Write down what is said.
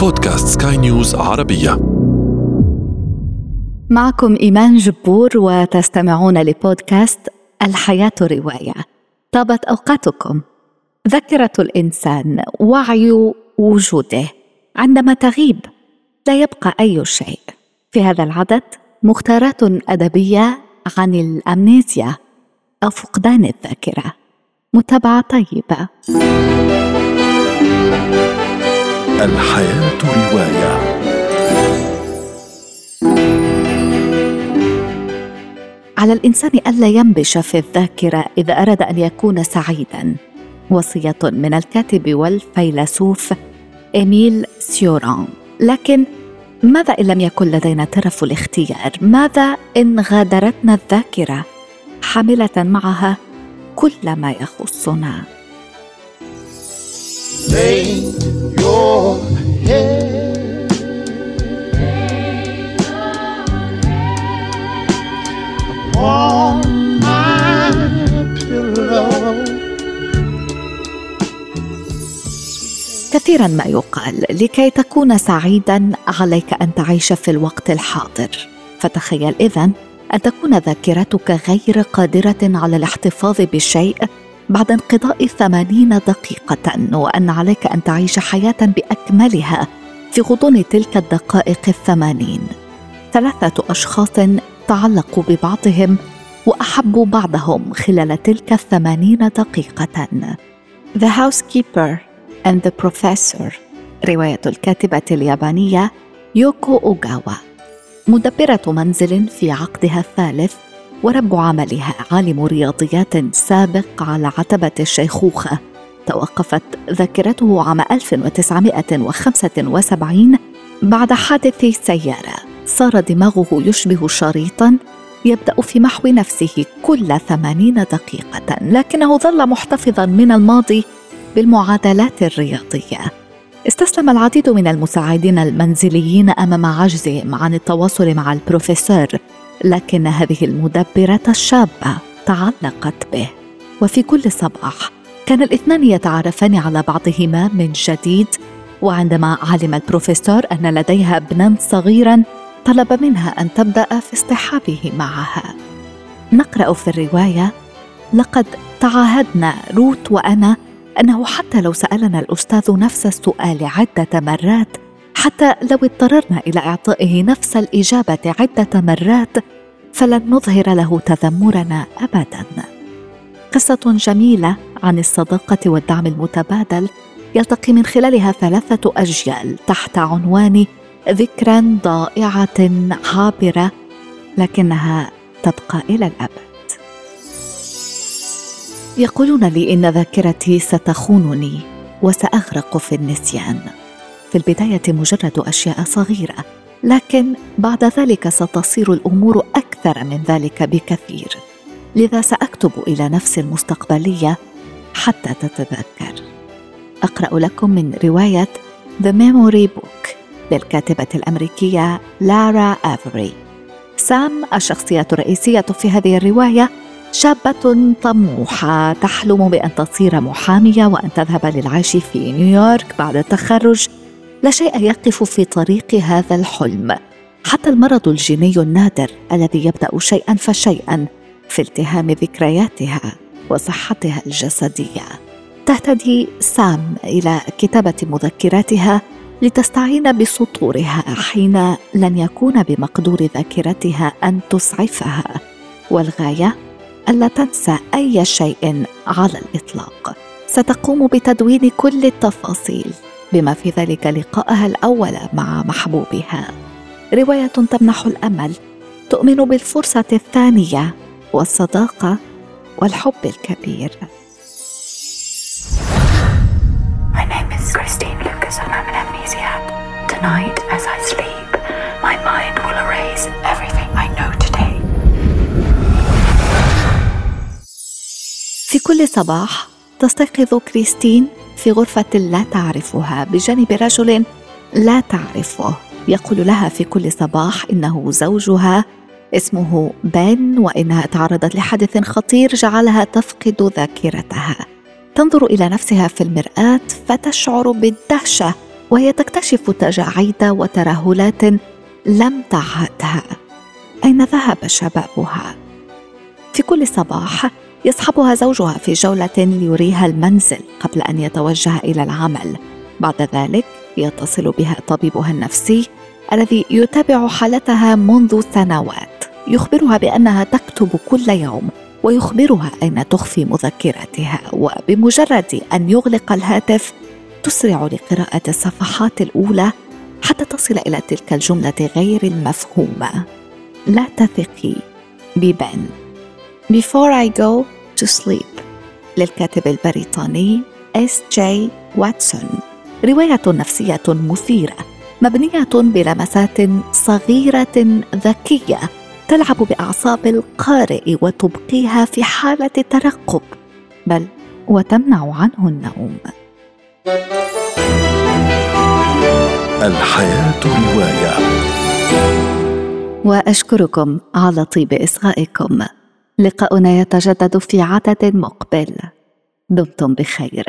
بودكاست سكاي نيوز عربية. معكم إيمان جبور وتستمعون لبودكاست الحياة رواية. طابت أوقاتكم. ذاكرة الإنسان وعي وجوده. عندما تغيب لا يبقى أي شيء. في هذا العدد مختارات أدبية عن الأمنيزيا أو فقدان الذاكرة. متابعة طيبة. الحياة رواية على الإنسان ألا ينبش في الذاكرة إذا أراد أن يكون سعيدا وصية من الكاتب والفيلسوف إيميل سيوران لكن ماذا إن لم يكن لدينا ترف الاختيار؟ ماذا إن غادرتنا الذاكرة حاملة معها كل ما يخصنا؟ Lay your head upon my pillow. كثيرا ما يقال لكي تكون سعيدا عليك أن تعيش في الوقت الحاضر فتخيل اذن أن تكون ذاكرتك غير قادرة على الاحتفاظ بالشيء بعد انقضاء ثمانين دقيقة وأن عليك أن تعيش حياة بأكملها في غضون تلك الدقائق الثمانين. ثلاثة أشخاص تعلقوا ببعضهم وأحبوا بعضهم خلال تلك الثمانين دقيقة. The Housekeeper and the Professor رواية الكاتبة اليابانية يوكو أوغاوا. مدبرة منزل في عقدها الثالث ورب عملها عالم رياضيات سابق على عتبة الشيخوخة. توقفت ذاكرته عام 1975 بعد حادث سيارة. صار دماغه يشبه شريطا يبدأ في محو نفسه كل ثمانين دقيقة لكنه ظل محتفظا من الماضي بالمعادلات الرياضية. استسلم العديد من المساعدين المنزليين أمام عجزهم عن التواصل مع البروفيسور. لكن هذه المدبرة الشابة تعلقت به. وفي كل صباح كان الاثنان يتعرفان على بعضهما من جديد وعندما علم البروفيسور أن لديها ابنا صغيرا طلب منها أن تبدأ في اصطحابه معها. نقرأ في الرواية لقد تعاهدنا روت وأنا أنه حتى لو سألنا الأستاذ نفس السؤال عدة مرات حتى لو اضطررنا إلى إعطائه نفس الإجابة عدة مرات فلن نظهر له تذمرنا ابدا. قصة جميلة عن الصداقة والدعم المتبادل يلتقي من خلالها ثلاثة أجيال تحت عنوان ذكرى ضائعة عابرة لكنها تبقى إلى الأبد. يقولون لي إن ذاكرتي ستخونني وسأغرق في النسيان. في البداية مجرد أشياء صغيرة لكن بعد ذلك ستصير الأمور أكثر من ذلك بكثير. لذا سأكتب إلى نفسي المستقبلية حتى تتذكر. أقرأ لكم من رواية The Memory Book للكاتبة الأمريكية لارا أفري. سام الشخصيه الرئيسية في هذه الرواية شابة طموحة تحلم بأن تصير محامية وأن تذهب للعيش في نيويورك بعد التخرج. لا شيء يقف في طريق هذا الحلم. حتى المرض الجيني النادر الذي يبدأ شيئا فشيئا في التهام ذكرياتها وصحتها الجسدية. تهتدي سام إلى كتابة مذكراتها لتستعين بسطورها حين لن يكون بمقدور ذاكرتها أن تسعفها. والغاية الا تنسى أي شيء على الإطلاق. ستقوم بتدوين كل التفاصيل. بما في ذلك لقائها الأول مع محبوبها رواية تمنح الأمل تؤمن بالفرصة الثانية والصداقة والحب الكبير My name is Christine Lucas and I'm an amnesiac. Tonight, as I sleep, my mind will erase everything I know today. في كل صباح تستيقظ كريستين في غرفة لا تعرفها بجانب رجل لا تعرفه. يقول لها في كل صباح إنه زوجها اسمه بن وإنها تعرضت لحدث خطير جعلها تفقد ذاكرتها. تنظر إلى نفسها في المرآة فتشعر بالدهشة وهي تكتشف تجاعيد وترهلات لم تعهدها أين ذهب شبابها؟ في كل صباح يصحبها زوجها في جولة ليريها المنزل قبل أن يتوجه إلى العمل. بعد ذلك يتصل بها طبيبها النفسي الذي يتابع حالتها منذ سنوات. يخبرها بأنها تكتب كل يوم ويخبرها أين تخفي مذكراتها وبمجرد أن يغلق الهاتف تسرع لقراءة الصفحات الأولى حتى تصل إلى تلك الجملة غير المفهومة. لا تثقي. ببن. Before I go to sleep للكاتب البريطاني اس جي واتسون رواية نفسية مثيرة مبنية بلمسات صغيرة ذكية تلعب بأعصاب القارئ وتبقيها في حالة ترقب بل وتمنع عنه النوم. الحياة رواية. وأشكركم على طيب إصغائكم. لقاؤنا يتجدد في عدد مقبل. دمتم بخير.